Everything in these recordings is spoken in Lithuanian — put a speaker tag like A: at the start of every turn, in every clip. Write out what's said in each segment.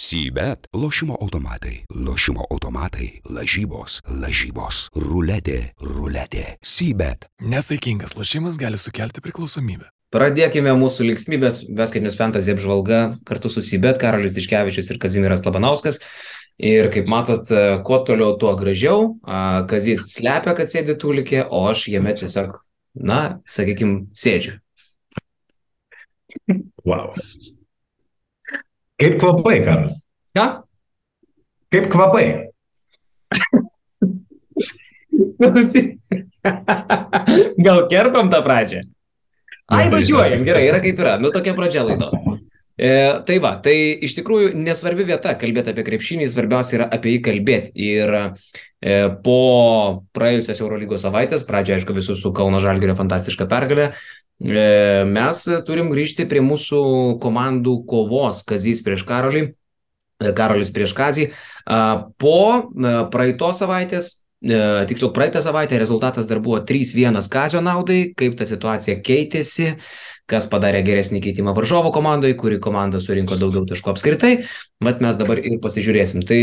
A: Sybet - lošimo automatai, lošimo automatai, lažybos, lažybos, ruletė, ruletė. Sybet.
B: Nesaikingas lošimas gali sukelti priklausomybę.
C: Pradėkime mūsų linksmybės Veskaitinės fantasy apžvalga kartu su Sybet, Karolis Tiškevičius ir Kazimiras Labanauskas. Ir kaip matot, kuo toliau, tuo gražiau. Kazys slepia, kad sėdi tulikė, o aš jame tiesiog, na, sakykime, sėdžiu.
D: Wow. Kaip kvapai, Karol?
C: Ką?
D: Kaip kvapai?
C: Gal kerpam tą pradžią? Ai, važiuojam, gerai, yra kaip yra. Nu, tokia pradžia laidos. E, tai va, tai iš tikrųjų nesvarbi vieta kalbėti apie krepšinį, svarbiausia yra apie jį kalbėti. Ir e, po praėjusios Eurolygos savaitės, pradžioje, aišku, visų su Kauno Žalgirio fantastiška pergalė, mes turim grįžti prie mūsų komandų kovos Kazys prieš Karolį, e, Karolis prieš Kazį. E, po e, praeitos savaitės tiksliau praeitą savaitę rezultatas dar buvo 3-1 Kazio naudai, kaip ta situacija keitėsi, kas padarė geresnį keitimą varžovo komandoje, kuri komanda surinko daugiau taškų apskritai, bet mes dabar ir pasižiūrėsim. Tai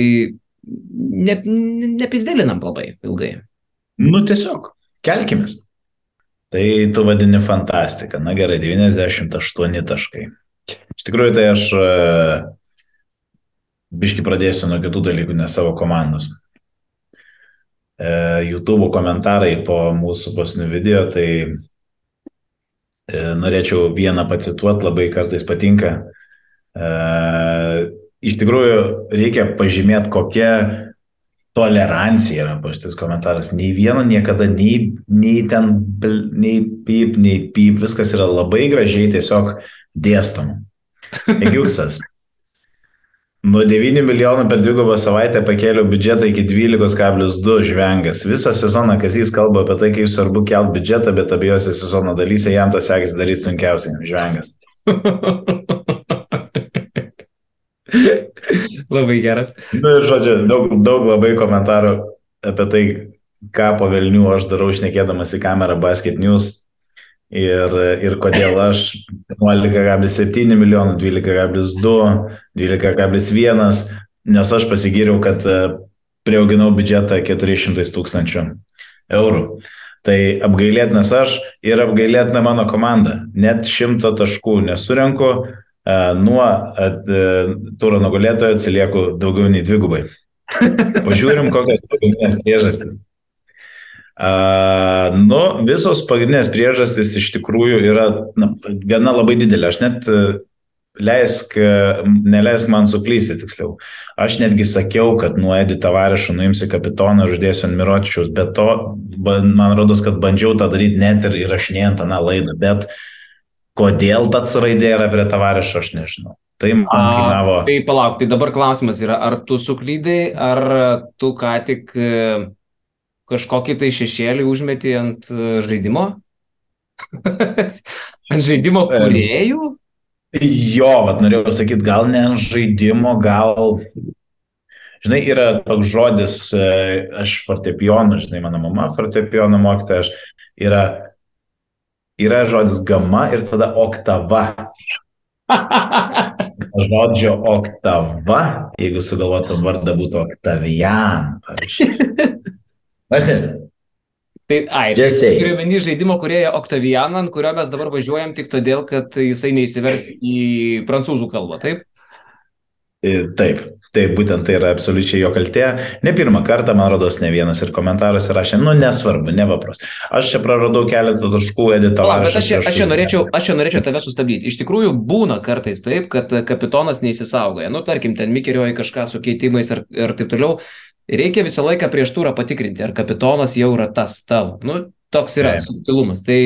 C: ne, nepizdėlinam labai ilgai.
D: Nu tiesiog, kelkimės. Tai tu vadini fantastika. Na gerai, 98 taškai. Iš tikrųjų, tai aš biški pradėsiu nuo kitų dalykų, ne savo komandos. YouTube komentarai po mūsų pasnių video, tai norėčiau vieną pacituoti, labai kartais patinka. Iš tikrųjų, reikia pažymėti, kokia tolerancija yra po šitas komentaras. Nei vieno niekada, nei, nei ten, nei pip, nei pip, viskas yra labai gražiai tiesiog dėstoma. Egiuksas. Nuo 9 milijonų per dvigubą savaitę pakėliau biudžetą iki 12,2 žvengas. Visą sezoną Kazys kalba apie tai, kaip svarbu kelt biudžetą, bet abiejose sezono dalyse jam tas sekasi daryti sunkiausiai. Žvengas.
C: labai geras.
D: Na nu, ir žodžiu, daug, daug labai komentarų apie tai, ką po Vilnių aš darau šnekėdamas į kamerą Basket News. Ir, ir kodėl aš 11,7 milijonų, 12,2, 12,1, nes aš pasigiriau, kad e, prieauginau biudžetą 400 tūkstančių eurų. Tai apgailėtinas aš ir apgailėtina mano komanda. Net šimto taškų nesurenku, nuo e, turo nugalėtojo atsilieku daugiau nei dvigubai. Pažiūrim, kokios pagrindinės priežastys. Uh, nu, visos pagrindinės priežastys iš tikrųjų yra na, viena labai didelė. Aš net leisk, neleisk man suklysti tiksliau. Aš netgi sakiau, kad nuo Edi Tavarišo nuimsi kapitoną ir uždėsiu ant Miročičiaus, bet to, man rodos, kad bandžiau tą daryti net ir įrašinėjant tą laidą, bet kodėl ta raidė yra prie Tavarišo, aš nežinau. Tai man kainavo.
C: A, tai palauk, tai dabar klausimas yra, ar tu suklydai, ar tu ką tik kažkokį tai šešėlį užmeti ant e, žaidimo? ant žaidimo kuriejų?
D: Jo, vat norėjau pasakyti, gal ne ant žaidimo, gal... Žinai, yra toks žodis, e, aš fortepijoną, žinai, mano mama fortepijoną mokytoja, aš yra, yra žodis gama ir tada oktava. Žodžio oktava, jeigu sugalvotum vardą, būtų Oktavian, pavyzdžiui. Aš nežinau.
C: Tai, ai, tai turiu menį žaidimo kurieją Octavianą, ant kurio mes dabar važiuojam tik todėl, kad jisai neįsivers į prancūzų kalbą, taip?
D: Taip, taip, būtent tai yra absoliučiai jo kaltė. Ne pirmą kartą, man rodos, ne vienas ir komentaras rašė, nu nesvarbu, nevapros. Aš čia praradau keletą taškų editavau.
C: Bet aš aš, čia norėčiau, aš čia norėčiau tave sustabdyti. Iš tikrųjų, būna kartais taip, kad kapitonas neįsisaugoja. Nu, tarkim, ten mikirioja kažką su keitimais ir, ir taip toliau reikia visą laiką prieš turą patikrinti, ar kapitonas jau yra tas tavo. Nu, toks yra subtilumas. Tai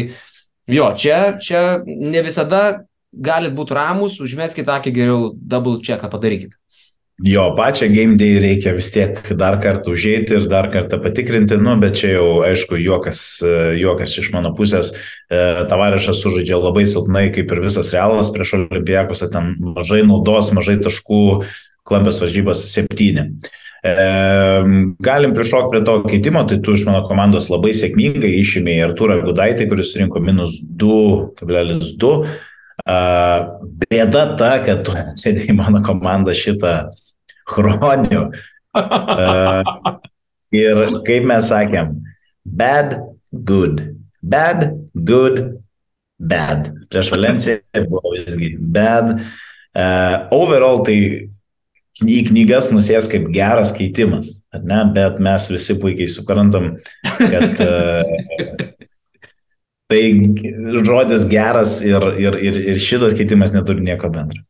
C: jo, čia, čia ne visada galit būti ramus, užmeskite akį geriau, double checką padarykite.
D: Jo, pačią game day reikia vis tiek dar kartą užėjti ir dar kartą patikrinti, nu, bet čia jau, aišku, juokas, juokas iš mano pusės. E, Tavarišas sužaidžia labai silpnai, kaip ir visas realas prieš olimpijakus, ten mažai naudos, mažai taškų, klampės varžybas septyni. Galim prišokti prie to keitimo, tai tu iš mano komandos labai sėkmingai išėmė Arturą Gudaitį, kuris surinko minus 2,2. Uh, bėda ta, kad tu į mano komandą šitą chronių. Uh, ir kaip mes sakėm, bad, good. Bad, good, bad. Prieš Valenciją buvo visgi bad. Uh, overall tai į knygas nusės kaip geras keitimas, ar ne? Bet mes visi puikiai suprantam, kad uh, tai žodis geras ir, ir, ir, ir šitas keitimas neturi nieko bendro.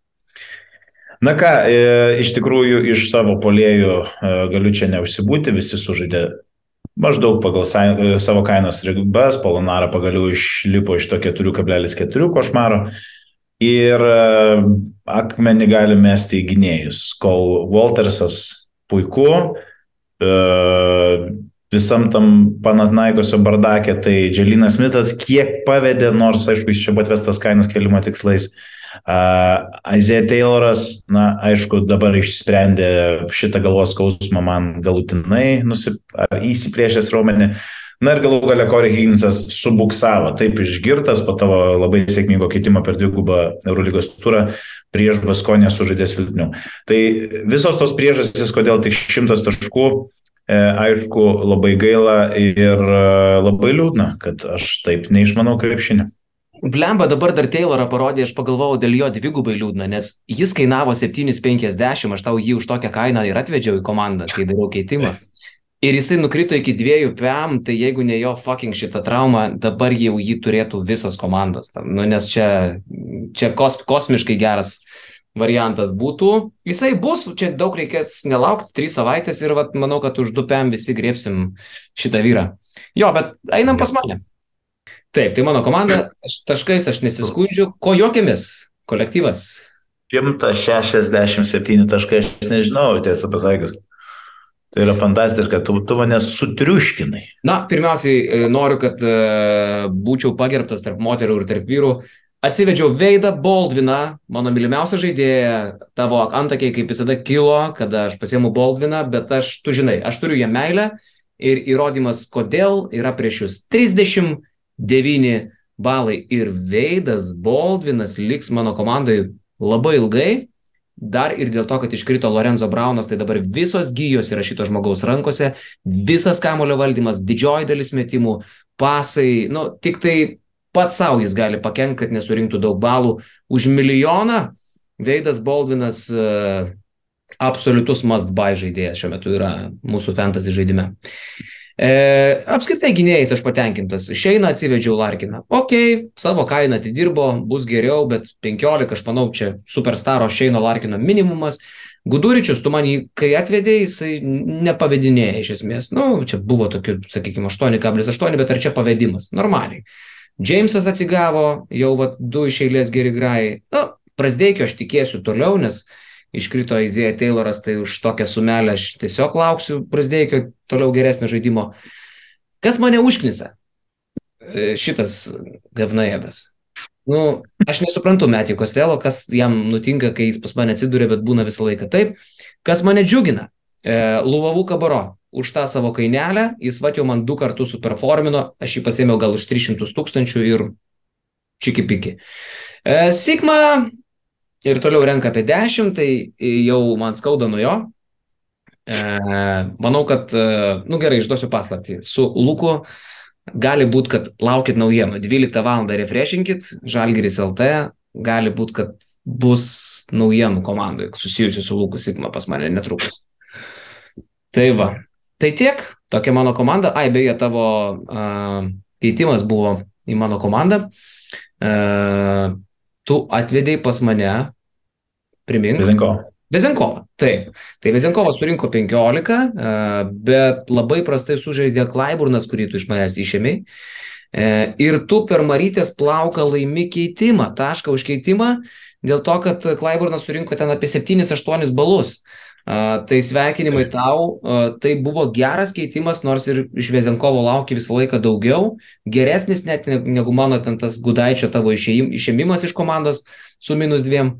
D: Na ką, e, iš tikrųjų iš savo polėjų e, galiu čia neužsibūti, visi sužaidė maždaug pagal savo kainos ribas, Polonara pagaliau išlipo iš to 4,4 košmaro ir akmenį gali mesti į gynėjus, kol Waltersas puiku, visam tam Panatnaikosio bardakė, tai Dželinas Smithas kiek pavedė, nors aišku, jis čia buvo atvestas kainos kelimo tikslais. Uh, Isaiah Tayloras, na, aišku, dabar išsprendė šitą galvos skausmą man galutinai, nusip, įsiplėšęs raumenį. Na ir galų galia Corey Higginsas subuksavo, taip išgirtas po tavo labai sėkmingo keitimo per dvigubą Eurolygos turą prieš Baskonę sužaidė silpniau. Tai visos tos priežastys, kodėl tik šimtas taškų, e, aišku, labai gaila ir e, labai liūdna, kad aš taip neišmanau krepšinį.
C: Blemba dabar dar Taylorą parodė, aš pagalvojau dėl jo dvigubai liūdna, nes jis kainavo 7,50, aš tau jį už tokią kainą ir atvedžiau į komandą, kai dariau keitimą. Ir jisai nukrito iki dviejų PM, tai jeigu ne jo fucking šitą traumą, dabar jau jį turėtų visos komandos. Nu, nes čia, čia kos, kosmiškai geras variantas būtų. Jisai bus, čia daug reikės nelaukti, trys savaitės ir vat, manau, kad už du PM visi griepsim šitą vyrą. Jo, bet einam pas mane. Taip, tai mano komanda, aš, taškais aš nesiskundžiu. Ko juokiamės, kolektyvas?
D: 167 taškai, aš nežinau, tiesą pasakius. Tai yra fantastiška, tu, tu mane sutriuškinai.
C: Na, pirmiausiai e, noriu, kad uh, būčiau pagerbtas tarp moterų ir tarp vyrų. Atsivedžiau Veidą Baldviną, mano mylimiausią žaidėją, tavo antakiai kaip visada kilo, kada aš pasiemu Baldviną, bet aš, tu žinai, aš turiu jam meilę ir įrodymas, kodėl yra prieš jūs 39 balai ir Veidas Baldvinas liks mano komandai labai ilgai dar ir dėl to, kad iškrito Lorenzo Braunas, tai dabar visos gyjos yra šito žmogaus rankose, visas kamulio valdymas, didžioji dalis metimų, pasai, nu, tik tai pats savo jis gali pakenkti, kad nesurinktų daug balų. Už milijoną Veidas Baldvinas uh, absoliutus must buy žaidėjas šiuo metu yra mūsų fantasy žaidime. E, apskritai gynėjais aš patenkintas. Šeina atsivedžiau Larkiną. Ok, savo kainą atidirbo, bus geriau, bet 15, aš manau, čia superstaro Šeino Larkino minimumas. Guduričius, tu man jį, kai atvedėjai, jisai nepavedinėja iš esmės. Na, nu, čia buvo tokių, sakykime, 8,8, bet ar čia pavedimas? Normaliai. Džeimsas atsigavo, jau vat, du iš eilės geri grai. Na, prasdeikio aš tikėsiu toliau, nes uh, iškrito Izėja Tayloras, tai už tokią sumelę aš tiesiog lauksiu Prasdeikio toliau geresnio žaidimo. Kas mane užknisa? E, šitas Gavnaedas. Nu, aš nesuprantu Metį Kostelo, kas jam nutinka, kai jis pas mane atsiduria, bet būna visą laiką taip. Kas mane džiugina? E, Luvavų kabaro. Už tą savo kainelę jis va jau man du kartus superformino, aš jį pasėmiau gal už 300 tūkstančių ir čiki piki. E, Sigma ir toliau renka apie 10, tai jau man skauda nuo jo. E, manau, kad, e, nu gerai, išduosiu paslaptį. Su Luku gali būti, kad laukit naujienų. 12 val. refreshinkit, Žalgiris LT, gali būti, kad bus naujienų komandai susijusių su Luku Sigma pas mane netrukus. Tai va. Tai tiek, tokia mano komanda. Ai, beje, tavo uh, keitimas buvo į mano komandą. Uh, tu atvedėjai pas mane, primink.
D: Vezenkovą.
C: Vezenkovą, taip. Tai Vezenkovas surinko 15, bet labai prastai sužaidė Klaiburnas, kurį tu iš manęs išėmėjai. E, ir tu per Marytės plauką laimi keitimą, tašką už keitimą, dėl to, kad Klaiburnas surinko ten apie 7-8 balus. Tai sveikinimai tau, tai buvo geras keitimas, nors ir iš Vezenkovo laukia visą laiką daugiau, geresnis net negu mano ten tas Gudaičio tavo išėmimas iš komandos su minus dviem.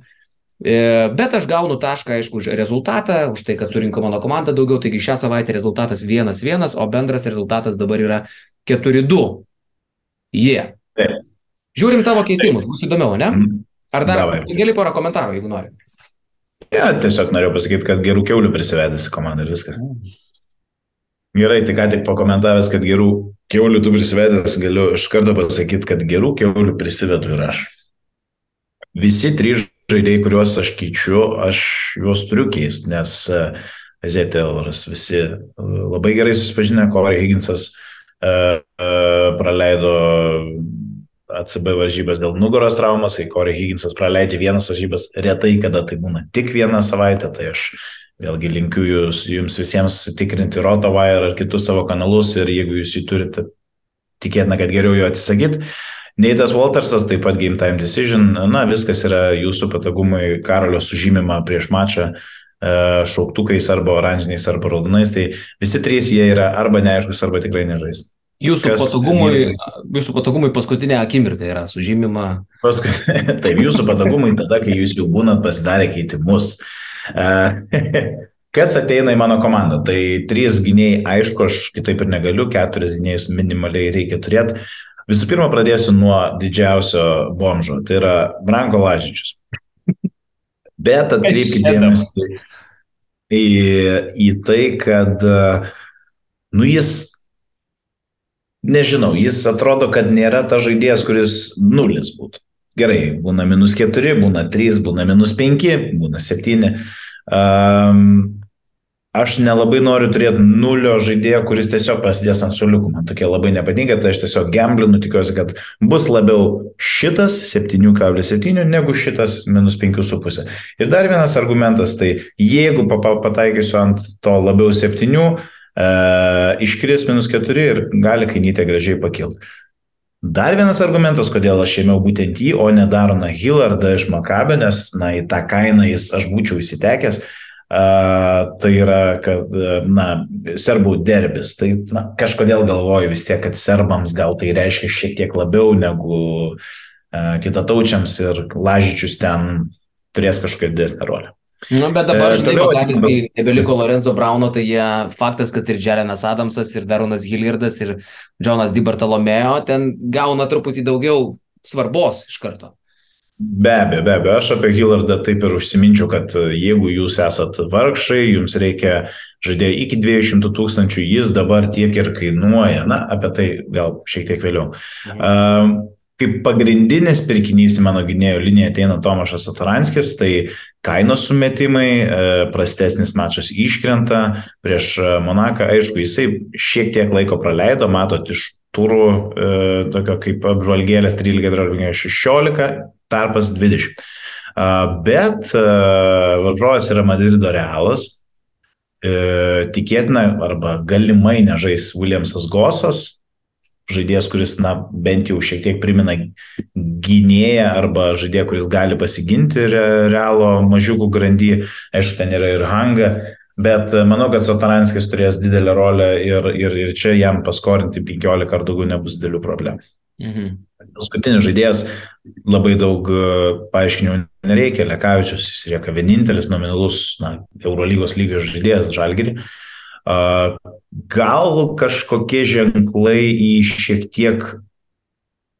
C: E, bet aš gaunu tašką, aišku, už rezultatą, už tai, kad surinko mano komanda daugiau, taigi šią savaitę rezultatas 1-1, o bendras rezultatas dabar yra 4-2. Jie. Yeah. Žiūrim tavo keitimus, bus įdomiau, ne? Mhm. Ar dar keli porą komentarų, jeigu nori?
D: Ja, tiesiog norėjau pasakyti, kad gerų keulių prisivedęs į komandą ir viskas. Gerai, tai ką tik pakomentavęs, kad gerų keulių tu prisivedęs, galiu iš karto pasakyti, kad gerų keulių prisivedu ir aš. Visi trys žaidėjai, kuriuos aš keičiu, aš juos turiu keisti, nes Zetelaras visi e, labai gerai susipažinę, Corey Higginsas uh, praleido ACB varžybas dėl nugaros traumos, kai Corey Higginsas praleidžia vienas varžybas, retai kada tai būna tik vieną savaitę, tai aš vėlgi linkiu jūs, jums visiems tikrinti RotoWire ar kitus savo kanalus ir jeigu jūs jį turite, tikėtina, kad geriau jo atsisakyti. Neitas Waltersas, taip pat Game Time Decision, na viskas yra jūsų patogumui Karolio sužymima prieš mačą e, šauktukais arba oranžiniais arba raudonais, tai visi trys jie yra arba neaiškus, arba tikrai nežais.
C: Jūsų
D: Kas-
C: patogumui, jūsų patogumui paskutinė akimirka yra sužymima.
D: Paskui, taip, jūsų patogumai tada, kai jūs jau būnat pasidarę keitimus. E, Kas ateina į mano komandą? Tai trys gynėjai, aišku, aš kitaip ir negaliu, keturis gynėjus minimaliai reikia turėti. Visų pirma, pradėsiu nuo didžiausio bomžo, tai yra Branko Lažičius. Bet atkreipkite dėmesį į, į tai, kad, nu, jis nežinau, jis atrodo, kad nėra ta žaidėjas, kuris nulis būtų. Gerai, būna minus 4, būna 3, būna minus 5, būna 7. Um, aš nelabai noriu turėti nulio žaidėjo, kuris tiesiog prasidės ant suoliukų. Man tokie labai nepatinka, tai aš tiesiog gamblinu, tikiuosi, kad bus labiau šitas 7,7 negu šitas minus 5,5. Ir dar vienas argumentas, tai jeigu pa- pa- pataikysiu ant to labiau 7, Uh, iškris minus 4 ir gali kainytė gražiai pakilti. Dar vienas argumentas, kodėl aš ėmiau būtent jį, o ne Daroną Hillardą iš Makabė, nes, na, į tą kainą jis aš būčiau įsitekęs. Uh, tai yra, kad, uh, na, serbų derbis. Tai, na, kažkodėl galvoju vis tiek, kad serbams gal tai reiškia šiek tiek labiau negu uh, kitataučiams ir lažyčius ten turės kažkokią didesnę rolę.
C: Na, bet dabar,
D: E,
C: žinai,
D: atitinkamas-
C: kai nebeliko Lorenzo Brauno, tai jie faktas, kad ir Jelenas Adamsas, ir Daronas Hilliardas, ir Jonas Di Bartolomeo ten gauna truputį daugiau svarbos iš karto.
D: Be abejo, be abejo, aš apie Hillardą taip ir užsiminčiau, kad e, jeigu jūs esat vargšai, jums reikia žaidėjai iki 200 tūkstančių, jis dabar tiek ir kainuoja, na, apie tai gal šiek tiek vėliau. Um, Kaip pagrindinis pirkinys į mano gynėjo liniją ateina Tomašas Satoranskis, tai kainos sumetimai, e, prastesnis mačas iškrenta prieš e, Monaką, aišku, jisai šiek tiek laiko praleido, matot, iš turų e, tokio kaip apžvalgėlės 13-16, tarpas 20. A, Bet varžovas yra Madrido realas, tikėtina arba galimai nežais Williamsas Gosas, žaidėjas, kuris, na, bent jau šiek tiek primena gynėją arba žaidėją, kuris gali pasiginti re- realo mažiukų grandy, aišku, ten yra ir hanga, bet e, manau, kad Sataranskis turės didelę rolę ir, ir, ir čia jam paskorinti 15 ar daugiau nebus didelių problemų.
C: Mhm.
D: Paskutinis žaidėjas labai daug e, paaiškinimų nereikia, Lekavičius, jis lieka vienintelis nominalus na, Eurolygos lygio žaidėjas Žalgirį. A, Gal kažkokie ženklai į šiek tiek,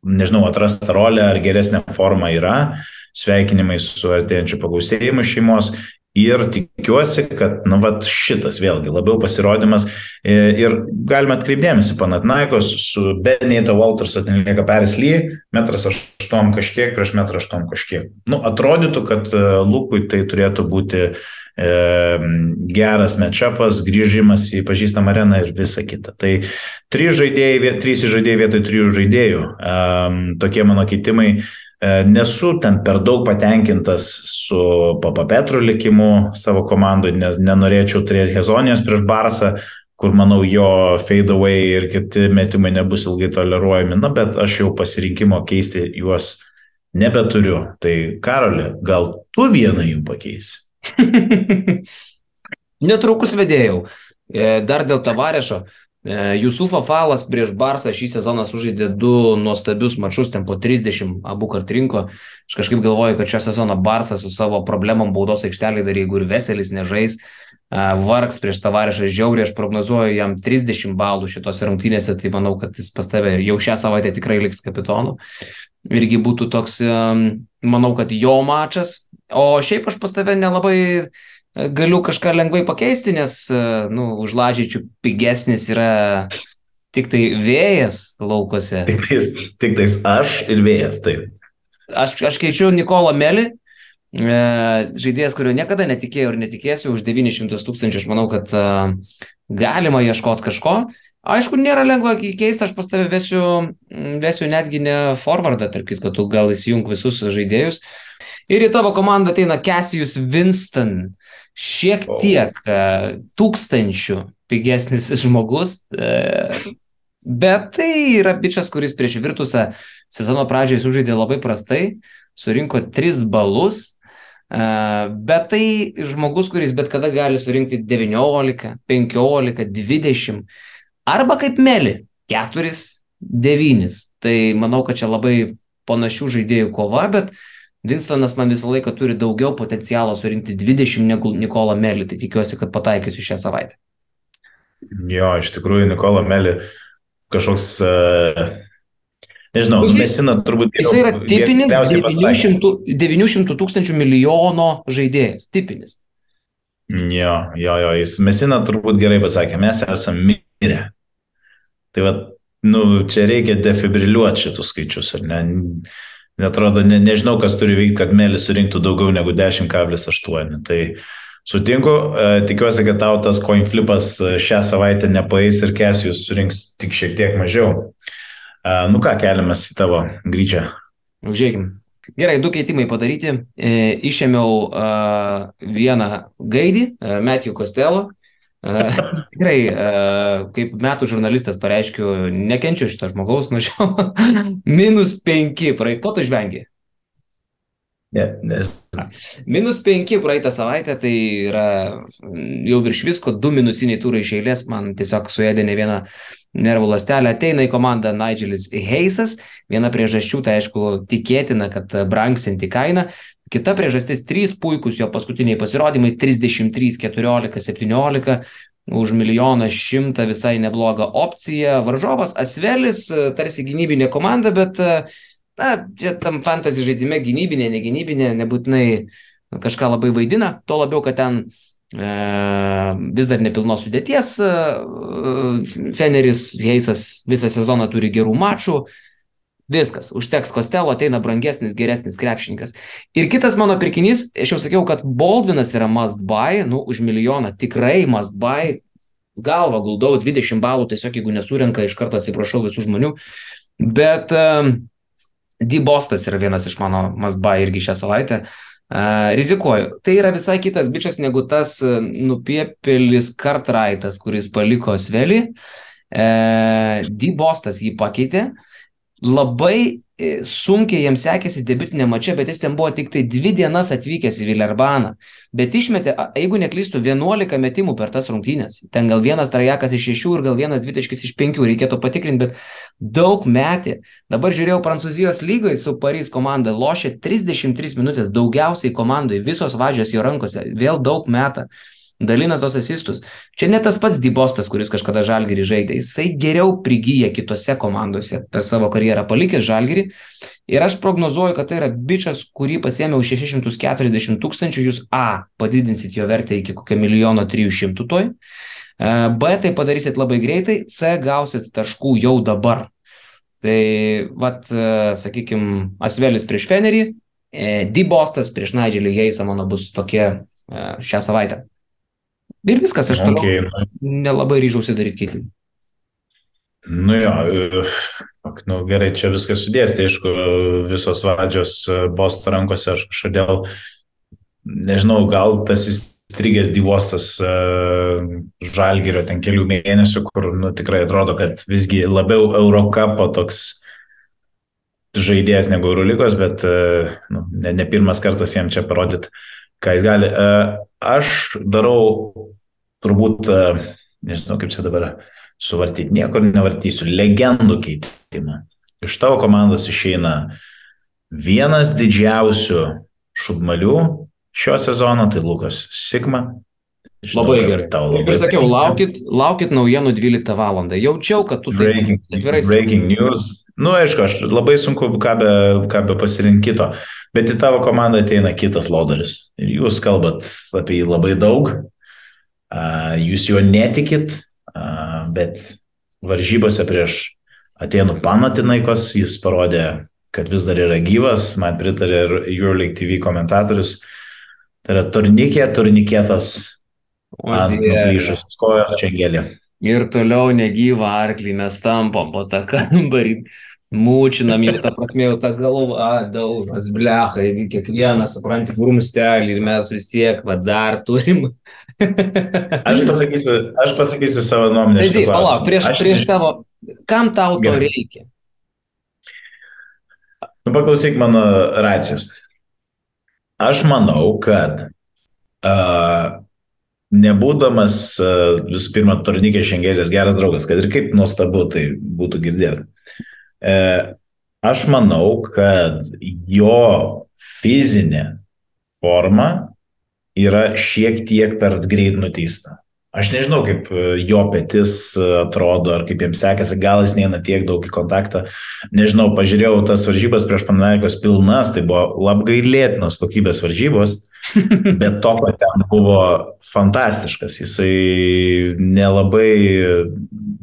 D: nežinau, atrastą rolę ar geresnę formą yra, sveikinimai su artėjančiu pagausėjimu šeimos. Ir tikiuosi, kad, nu, vat šitas vėlgi labiau pasirodymas. E, Ir galime atkreipdėmėsi, Panatnaikos su Benito Waltersu ten lieka Paris Lee, metras aštuom kažkiek prieš metrą aštuom kažkiek. Nu, atrodytų, kad e, Lukui tai turėtų būti e, geras matchupas, grįžimas į pažįstamą areną ir visa kita. Tai trys žaidėjai, trys žaidėjai vietoj trijų žaidėjų. Tokie mano keitimai. Nesu ten per daug patenkintas su Papa Petru likimu savo komandoje, nes nenorėčiau turėti Hezonijos prieš Barsą, kur manau jo fade away ir kiti metimai nebus ilgai toleruojami, na bet aš jau pasirinkimo keisti juos nebeturiu. Tai Karoli, gal tu vieną jų pakeisi?
C: Netrukus vedėjau. E, Dar dėl tavarešo. E, Jusufo Falas prieš Barsą šį sezoną sužaidė du nuostabius mačus, ten po 30 abu kart rinko. Aš kažkaip galvoju, kad šią sezoną Barsas su savo problemom baudos aikštelį dar jeigu ir Veselis nežais, e, vargs prieš tavarešą žiauriai, aš prognozuoju jam 30 balų šitose rungtynėse, tai manau, kad jis pas tave jau šią savaitę tikrai liks kapitonu. Irgi būtų toks manau, kad jo mačas, o šiaip aš pas tave nelabai e, galiu kažką lengvai pakeisti, nes, e, nu, už lažyčių pigesnis yra tik tai vėjas laukose.
D: Tik tais, tik tais aš ir vėjas, taip.
C: Aš, aš keičiu Nikolą Melį, e, žaidėjas, kurio niekada netikėjau ir netikėsiu, už 900 tūkstančių aš manau, kad galima ieškoti kažko. Aišku, nėra lengva keisti, aš pas tave vesiu, vesiu netgi ne forwardą, tarp kitko, tu gal įsijung visus žaidėjus. Ir į tavo komandą ateina Cassius Winston, šiek tiek uh, tūkstančių pigesnis žmogus, uh, bet tai yra bičias, kuris prieš Virtusą sezono pradžioje sužaidė labai prastai, surinko 3 balus, uh, bet tai žmogus, kuris bet kada gali surinkti 19, 15, 20 arba kaip Meli, 4, 9. Tai manau, kad čia labai panašių žaidėjų kova, bet Winstonas man visą laiką turi daugiau potencialo surinkti 20 negu Nikola Meli, tai tikiuosi, kad pataikysiu šią savaitę.
D: Jo, iš tikrųjų, Nikola Meli kažkoks, uh, nežinau, Mesina turbūt.
C: Jis yra tipinis
D: geriausiai pasakė.
C: 900, 900 tūkstančių milijono žaidėjas. Tipinis.
D: Jo, jo, jo, jis Mesina turbūt gerai pasakė, mes esame mirę. Tai va, nu, čia reikia defibriliuoti šitus skaičius, ar ne? Netrodo, ne, nežinau, kas turi vykti, kad Melis surinktų daugiau negu 10,8. Tai sutinku, e, tikiuosi, kad tau tas coin flipas e, šią savaitę nepaeis ir Kesijus surinks tik šiek tiek mažiau. E, Nu ką, keliamas į tavo grįžę.
C: Žiūrėkim. Gerai, du keitimai padaryti. E, išėmiau e, vieną gaidį, e, Matthew Costello. Tikrai, kaip metų žurnalistas pareiškiu, nekenčiu šito žmogaus šiol. Minus penki, praeit, ko tu žvengi?
D: Ne, nes,
C: Minus 5 praeitą savaitę, tai yra mm, jau virš visko, du minusiniai turai iš eilės, man tiesiog suėdė ne vieną nervų lastelę. Ateina į komandą Nigelis Heisas, viena priežasčių, tai aišku, tikėtina, kad brangsinti kaina. Kita priežastis - trys puikūs jo paskutiniai pasirodymai - 33, 14, 17 už milijoną šimtą visai neblogą opciją. Varžovas Asvelis, tarsi gynybinė komanda, bet na, čia tam fantasy žaidime gynybinė, negynybinė, nebūtinai kažką labai vaidina, to labiau, kad ten e, vis dar nepilnos sudėties. E, Feneris Heisas visą sezoną turi gerų mačų. Viskas, užteks Kostelo, ateina brangesnis, geresnis krepšininkas. Ir kitas mano pirkinys, aš jau sakiau, kad Baldvinas yra must buy, nu, už milijoną tikrai must buy. Galva guldau 20 balų, tiesiog jeigu nesurenka, iš karto atsiprašau visų žmonių. Bet um, Dybostas yra vienas iš mano must buy irgi šią savaitę. Uh, rizikuoju. Tai yra visai kitas bičias negu tas uh, nupiepelis Kartraitas, kuris paliko Svelį. Uh, Dybostas jį pakeitė. Labai e, sunkiai jam sekėsi debiutinė mačia, bet jis ten buvo tik tai dvi dienas atvykęs į Vilerbaną. Bet išmetė, jeigu neklystų, 11 metimų per tas rungtynės. Ten gal vienas trajekas iš šešių ir gal vienas dvitaškis iš penkių, reikėtų patikrinti, bet daug metė. Dabar žiūrėjau Prancūzijos lygoje su Paris komanda, lošė 33 minutės, daugiausiai komandai, visos važios jo rankose, vėl daug metą dalina tos asistus. Čia ne tas pats Dybostas, kuris kažkada Žalgirį žaidė, jisai geriau prigyja kitose komandose per savo karjerą palikęs Žalgirį. Ir aš prognozuoju, kad tai yra bičias, kurį pasėmiau 640 tūkstančių, jūs A, padidinsit jo vertę iki kokio milijono 300 toj, B, tai padarysit labai greitai, C, gausit taškų jau dabar. Tai, vat, sakykime, Asvelis prieš Fenerį, Dybostas prieš Nigelį Heisą mano bus tokie šią savaitę. Ir viskas, aš toliau
D: okay.
C: nelabai ryžausi daryti keitimų.
D: Nu jo, nu, gerai, čia viskas sudės, tai aišku, visos vadžios bosto rankose, aš kažkodėl, nežinau, gal tas įstrigęs divostas uh, žalgerio ten kelių mėnesių, kur, nu, tikrai atrodo, kad visgi labiau Eurocapo toks žaidėjas negu Eurolygos, bet nu, ne, ne pirmas kartas jam čia parodyti, ką jis gali. Uh, aš darau turbūt, nežinau kaip čia dabar suvartyti, niekur nevartysiu, legendų keitimą. Iš tavo komandos išeina vienas didžiausių šubmalių šio sezono, tai Lukas Sigma.
C: Labai gerai. Tau labai. Ir sakiau, laukit, laukit naujienų 12 val. Jaučiau, kad tu taip atvirai.
D: Breaking news. Nu, aišku, aš labai sunku ką be, ką be pasirinkito, bet į tavo komandą ateina kitas laudaris. Ir jūs kalbat apie jį labai daug, jūs juo netikit, bet varžybose prieš Atenų Panatinaikos jis parodė, kad vis dar yra gyvas, man pritarė ir Euroleague TV komentatorius. Tai yra turnikė, turnikėtas nuplyšus kojos čengelį.
C: Ir toliau negyvą arklį mes tampam po tą kambarį mūčinam jau, ta prasme, jau tą galvą daužas, blecha, jeigu kiekvienas supranti grumstelį ir mes vis tiek, va, dar turim.
D: aš, pasakysiu, aš pasakysiu savo nuomonę.
C: Tai, palauk, prieš, aš... prieš tavo, kam tau to Gerai. reikia?
D: Nu, paklausyk mano racijos. Aš manau, kad uh, nebūdamas uh, visų pirma turnikė šengelės geras draugas, kad ir kaip nuostabu tai būtų girdėti. E, aš manau, kad jo fizinė forma yra šiek tiek per greit nuteista. Aš nežinau, kaip e, jo petis e, atrodo, ar kaip jiems sekėsi, gal jis neina tiek daug į kontaktą. Nežinau, pažiūrėjau tas varžybas prieš Panaikos pilnas, tai buvo labai lėtinos kokybės varžybos, bet to, kad ten buvo fantastiškas. Jisai nelabai,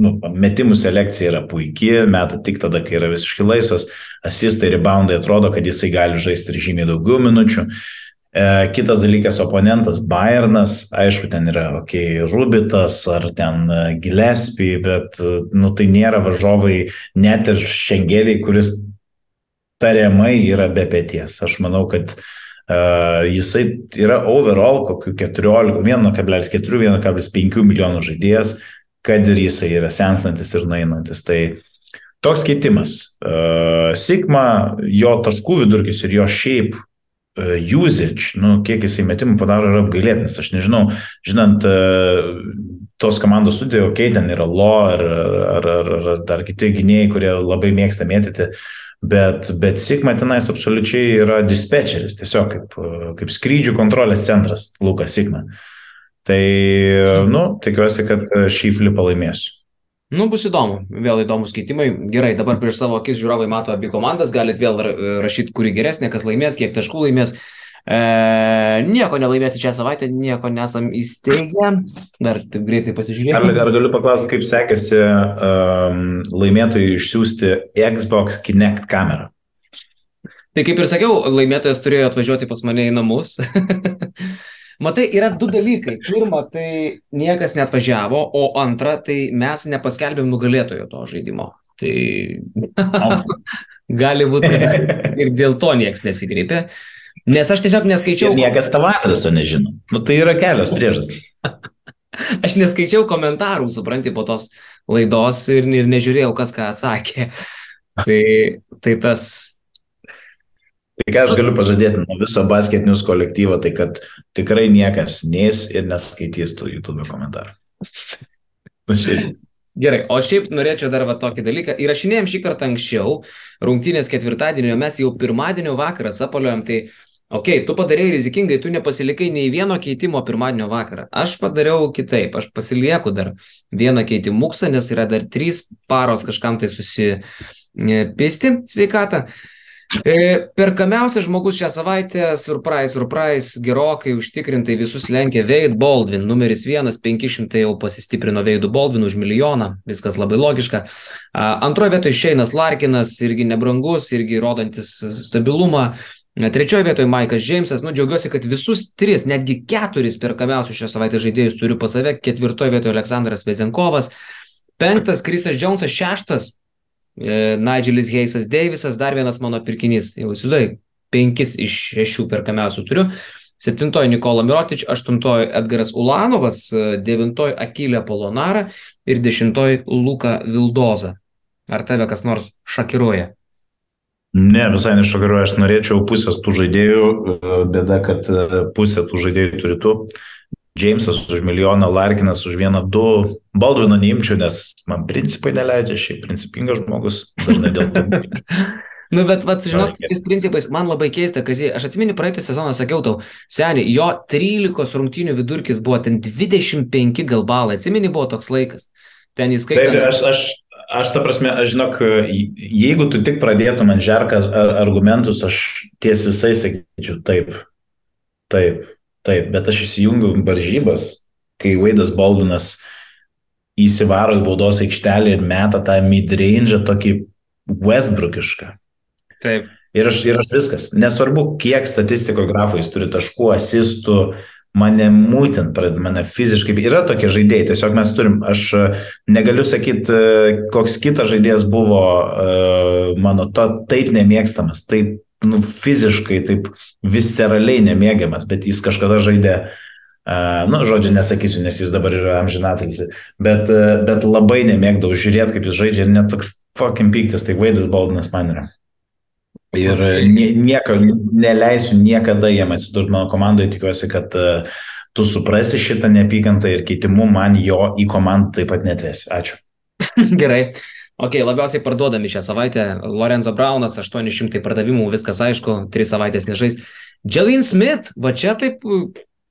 D: nu, metimų selekcija yra puikiai, meta tik tada, kai yra visiškai laisvas, asistai, reboundai atrodo, kad jisai gali žaisti ir žymiai daugiau minučių. E, kitas dalykas, oponentas Bayernas, aišku, ten yra, okei, okay, Rubitas ar ten e, Gillespie, bet, e, nu, tai nėra varžovai net ir Šengeliai, kuris tariamai yra be pėties. Aš manau, kad uh, jisai yra overall kokiu 14, 1,4-1,5 milijonų žaidėjas, kad ir jisai yra senstantis ir nueinantis. Tai toks keitimas. Uh, Sigma, jo taškų vidurkis ir jo šiaip E, usage, nu, kiek jisai metimų padaro, yra apgailėtinas. Aš nežinau, žinant e, tos komandos sudėjo, okei, okay, ten yra Lo ar, ar, ar, ar dar kiti gynėjai, kurie labai mėgsta mėtyti, bet, bet Sigma tenais absoliučiai yra dispečeris, tiesiog kaip, kaip skrydžių kontrolės centras Lukas Sigma. Tai, nu, tikiuosi, kad šį flipą laimėsiu.
C: Nu, bus įdomu, vėl įdomus keitimai. Gerai, dabar prieš savo akis žiūrovai mato abi komandas, galite vėl rašyti, kuri geresnė, kas laimės, kiek taškų laimės. E, nieko nelaimėsi šią savaitę, nieko nesam įsteigę. Dar taip greitai pasižiūrėkime.
D: Ar, ar galiu paklausti, kaip sekėsi um, laimėtojui išsiųsti Xbox Kinect kamerą?
C: Tai kaip ir sakiau, laimėtojas turėjo atvažiuoti pas mane į namus. Matai, yra du dalykai. Pirma, tai niekas net važiavo, o antra, tai mes nepaskelbėm nugalėtojo to žaidimo. Tai gali būti, ir dėl to niekas nesigreipė. Nes aš tiesiog neskaičiau.
D: Ir niekas tavo adreso nežino. Nu, tai yra kelios priežastys.
C: aš neskaičiau komentarų, supranti, po tos laidos ir, ir nežiūrėjau, kas ką atsakė. Tai, tai tas,
D: Tai ką aš galiu pažadėti nuo viso basket news kolektyvo, tai kad tikrai niekas neis ir neskaitys tų YouTube komentarų.
C: Gerai, o šiaip norėčiau dar va tokį dalyką. Įrašinėjom šį kartą anksčiau, rungtynės ketvirtadienio, mes jau pirmadienio vakarą sapaliojom, tai okei, okay, tu padarėjai rizikingai, tu nepasilikai nei vieno keitimo pirmadienio vakarą. Aš padariau kitaip, aš pasilieku dar vieną keitimuksą, nes yra dar trys paros kažkam tai susipisti sveikatą. E, perkamiausias žmogus šią savaitę, surprise, surprise, gerokai užtikrintai visus lenkia Veid Baldwin, numeris vienas, 500 jau pasistiprino Veidų Baldwin už milijoną, viskas labai logiška. Antroje vietoje Šeinas Larkinas, irgi nebrangus, irgi rodantis stabilumą. Trečioje vietoje Maikas Džeimsas, nu džiaugiuosi, kad visus tris, netgi keturis perkamiausius šios savaitės žaidėjus turiu pas save. Ketvirtoje vietoje Aleksandras Vezenkovas, penktas Krisas Džonsas, šeštas E, Nigelis Heisas Deivisas, dar vienas mano pirkinys, jau įsivaizduoju, penkis iš šešių perkamiausių turiu. Septintoji Nikola Mirotič, aštuntoji Edgaras Ulanovas, e, devintoji Akilė Polonara ir dešimtoji Luka Vildoza. Ar tave kas nors šakiruoja?
D: Ne, visai nešokiruoja, aš norėčiau pusės tų žaidėjų, e, bėda, kad pusė tų žaidėjų turi tu. Džeimsas už milijoną, Larkinas už vieną, du. Baldvino neimčiau, nes man principai neleidžia, šiaip principingas žmogus, dažnai dėl to.
C: Nu, bet, vat, žinot, tais principais man labai keista, kad aš atsimenu praeitą sezoną, sakiau tau, seniai, jo 13 rungtynių vidurkis buvo ten 25 gal balai, atsimeni buvo toks laikas. Ten įskaitant.
D: Taip, aš, aš, aš ta prasme, aš žinok, jeigu tu tik pradėtum ant žerką argumentus, aš ties visai sakyčiau taip. Taip, taip, bet aš įsijungiu varžybas, kai Vaidas Baldinas įsivaro į baudos aikštelę ir meta tą midrange tokį Westbrookišką.
C: Taip.
D: Ir aš, ir aš viskas. Nesvarbu, kiek statistiko grafų jis turi taškų, asistų, mane mūtent pradeda, mane fiziškai. Yra tokie žaidėjai, tiesiog mes turim, aš e, negaliu sakyti, e, koks kitas žaidėjas buvo uh, mano to taip nemėgstamas, taip nu, fiziškai, taip visceraliai nemėgiamas, bet jis kažkada žaidė, uh, nu, žodžiu, nesakysiu, nes jis dabar yra amžinatilsi, bet, uh, bet labai nemėgdavau žiūrėti, kaip jis žaidžia ir net toks fucking piktas, tai Vaidas Baldinas man yra. Ir nie, nieko, neleisiu niekada jiem atsidurti mano komandoje, tikiuosi, kad uh, tu suprasi šitą neapykantą ir keitimu man jo į komandą taip pat netvesi. Ačiū.
C: Gerai. Ok, labiausiai parduodami šią savaitę. Lorenzo Braunas, 800 pardavimų, viskas aišku, 3 savaitės nežais. Jalen Smith, va čia taip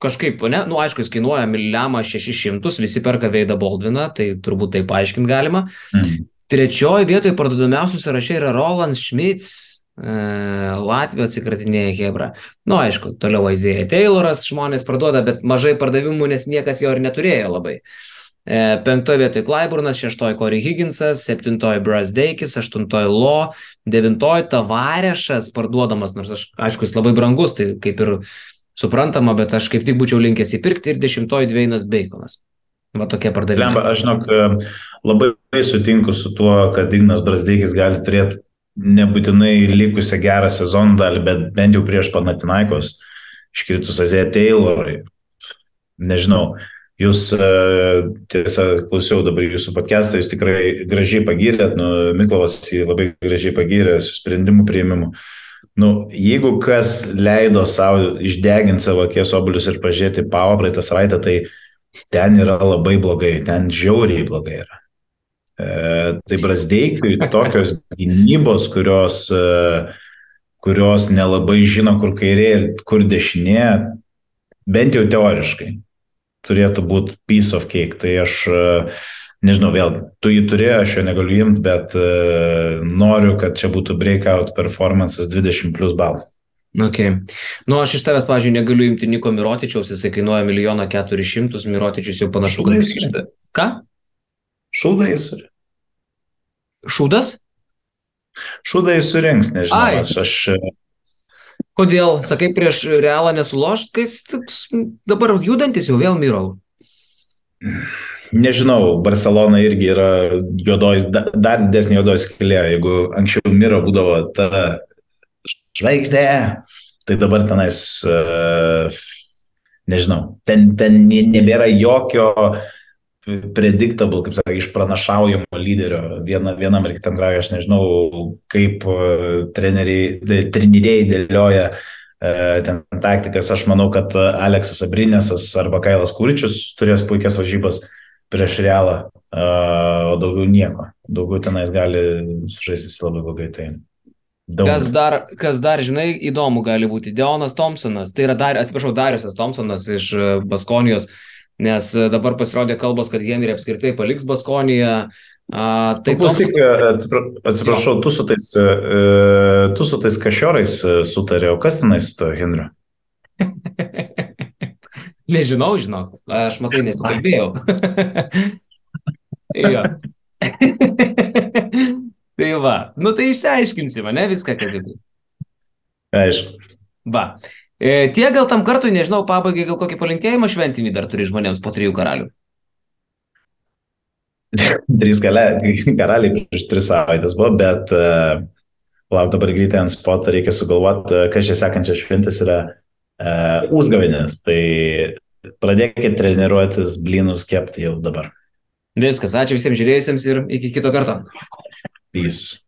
C: kažkaip, ne, nu aišku, jis kainuoja miliamą 600, visi perka Veidą Baldviną, tai turbūt taip paaiškinti galima. Mhm. Trečioji vietoje parduodamiausių sąraše yra Roland Schmitz, Latvijos atsikratinėja Hebra. Na, nu, aišku, toliau Aizėja Tayloras žmonės parduoda, bet mažai pardavimų, nes niekas jo ir neturėjo labai. E, penktoje vietoje Klaiburnas, šeštoje Corey Higginsas, septintoje Bras Deikis, aštuntoje Lo, devintoje Tavarešas parduodamas, nors aš, aišku, jis labai brangus, tai kaip ir suprantama, bet aš kaip tik būčiau linkęs įpirkti ir dešimtoje Dveinas Baconas. Va tokie pardavimai.
D: Lemba, aš žinok, labai sutinku su tuo, kad Ignas Brasdeikis gali turėti nebūtinai likusią gerą sezoną dalį, bet bent jau prieš Panatinaikos iškritus Azėje Taylorai. Nežinau, jūs e, tiesą klausiau dabar jūsų podcastą, jūs tikrai gražiai pagirėt, nu, Miklovas jį labai gražiai pagirė su sprendimu prieimimu. Nu, jeigu kas leido savo išdeginti savo akies obulius ir pažiūrėti pavo praeitą savaitę, tai ten yra labai blogai, ten žiauriai blogai yra. E, tai Brasdeikiui tokios gynybos, kurios, e, kurios nelabai žino, kur kairė ir kur dešinė, bent jau teoriškai, turėtų būti piece of cake. Tai aš e, nežinau, vėl, tu jį turi, aš jo negaliu imti, bet noriu, kad čia būtų breakout performances 20 plus balų.
C: Ok. Nu, aš iš tavęs, pažiūrėjau, negaliu imti Niko Mirotičiaus, jisai kainuoja milijoną keturis šimtus, Mirotičius jau panašu, kad grįžta. Ką?
D: Šūdai suri.
C: Šūdas?
D: Šūdai surinks, nežinau. Ai. Aš, aš...
C: Kodėl, sakai, prieš realą nesulošt, kai jis dabar judantis jau vėl mirau?
D: Nežinau, Barcelona irgi yra juodoj, dar didesnė juodoji skilė. Jeigu anksčiau Miro būdavo ta žvaigždė, tai dabar tenais, nežinau, ten, ten nebėra jokio uh, predictable, kaip sakai, išpranašaujamo lyderio viena, vienam ir kitam grajui. Aš nežinau, kaip e, treneriai, treneriai dėlioja e, ten taktikas. Aš manau, kad Aleksas Abrinėsas arba Kailas Kūričius turės puikias varžybas prieš realą, e, o daugiau nieko. Daugiau tenais gali sužaisti labai blogai. Tai
C: Daug. Kas dar, kas dar, žinai, įdomu gali būti. Deonas Thompsonas, tai yra, dar, atsiprašau, Dariusas Thompsonas iš Baskonijos. Uh, nes e, dabar pasirodė kalbos, kad Henry apskritai paliks Baskoniją.
D: A, tai klausyk, Tomsas... atsiprašau, tu su tais, e, tu su tais kažiorais e, sutarė, o kas tenai su to Henriu?
C: Nežinau, žinok, aš matai nesikalbėjau. jo. tai va, nu tai išsiaiškinsime, ne viską, kas įvyko.
D: Aišku.
C: Va. E, tie gal tam kartui, nežinau, pabaigai gal kokį palinkėjimą šventinį dar turi žmonėms po trijų karalių.
D: Trys karaliai prieš tris savaitės buvo, bet uh, lauk dabar greitai ant spotą reikia sugalvoti, uh, kas čia sekančias šventės yra uh, užgavinės. Tai pradėkite treniruotis blynus kepti jau dabar.
C: Viskas, ačiū visiems žiūrėjusiems ir iki kito karto.
D: Peace.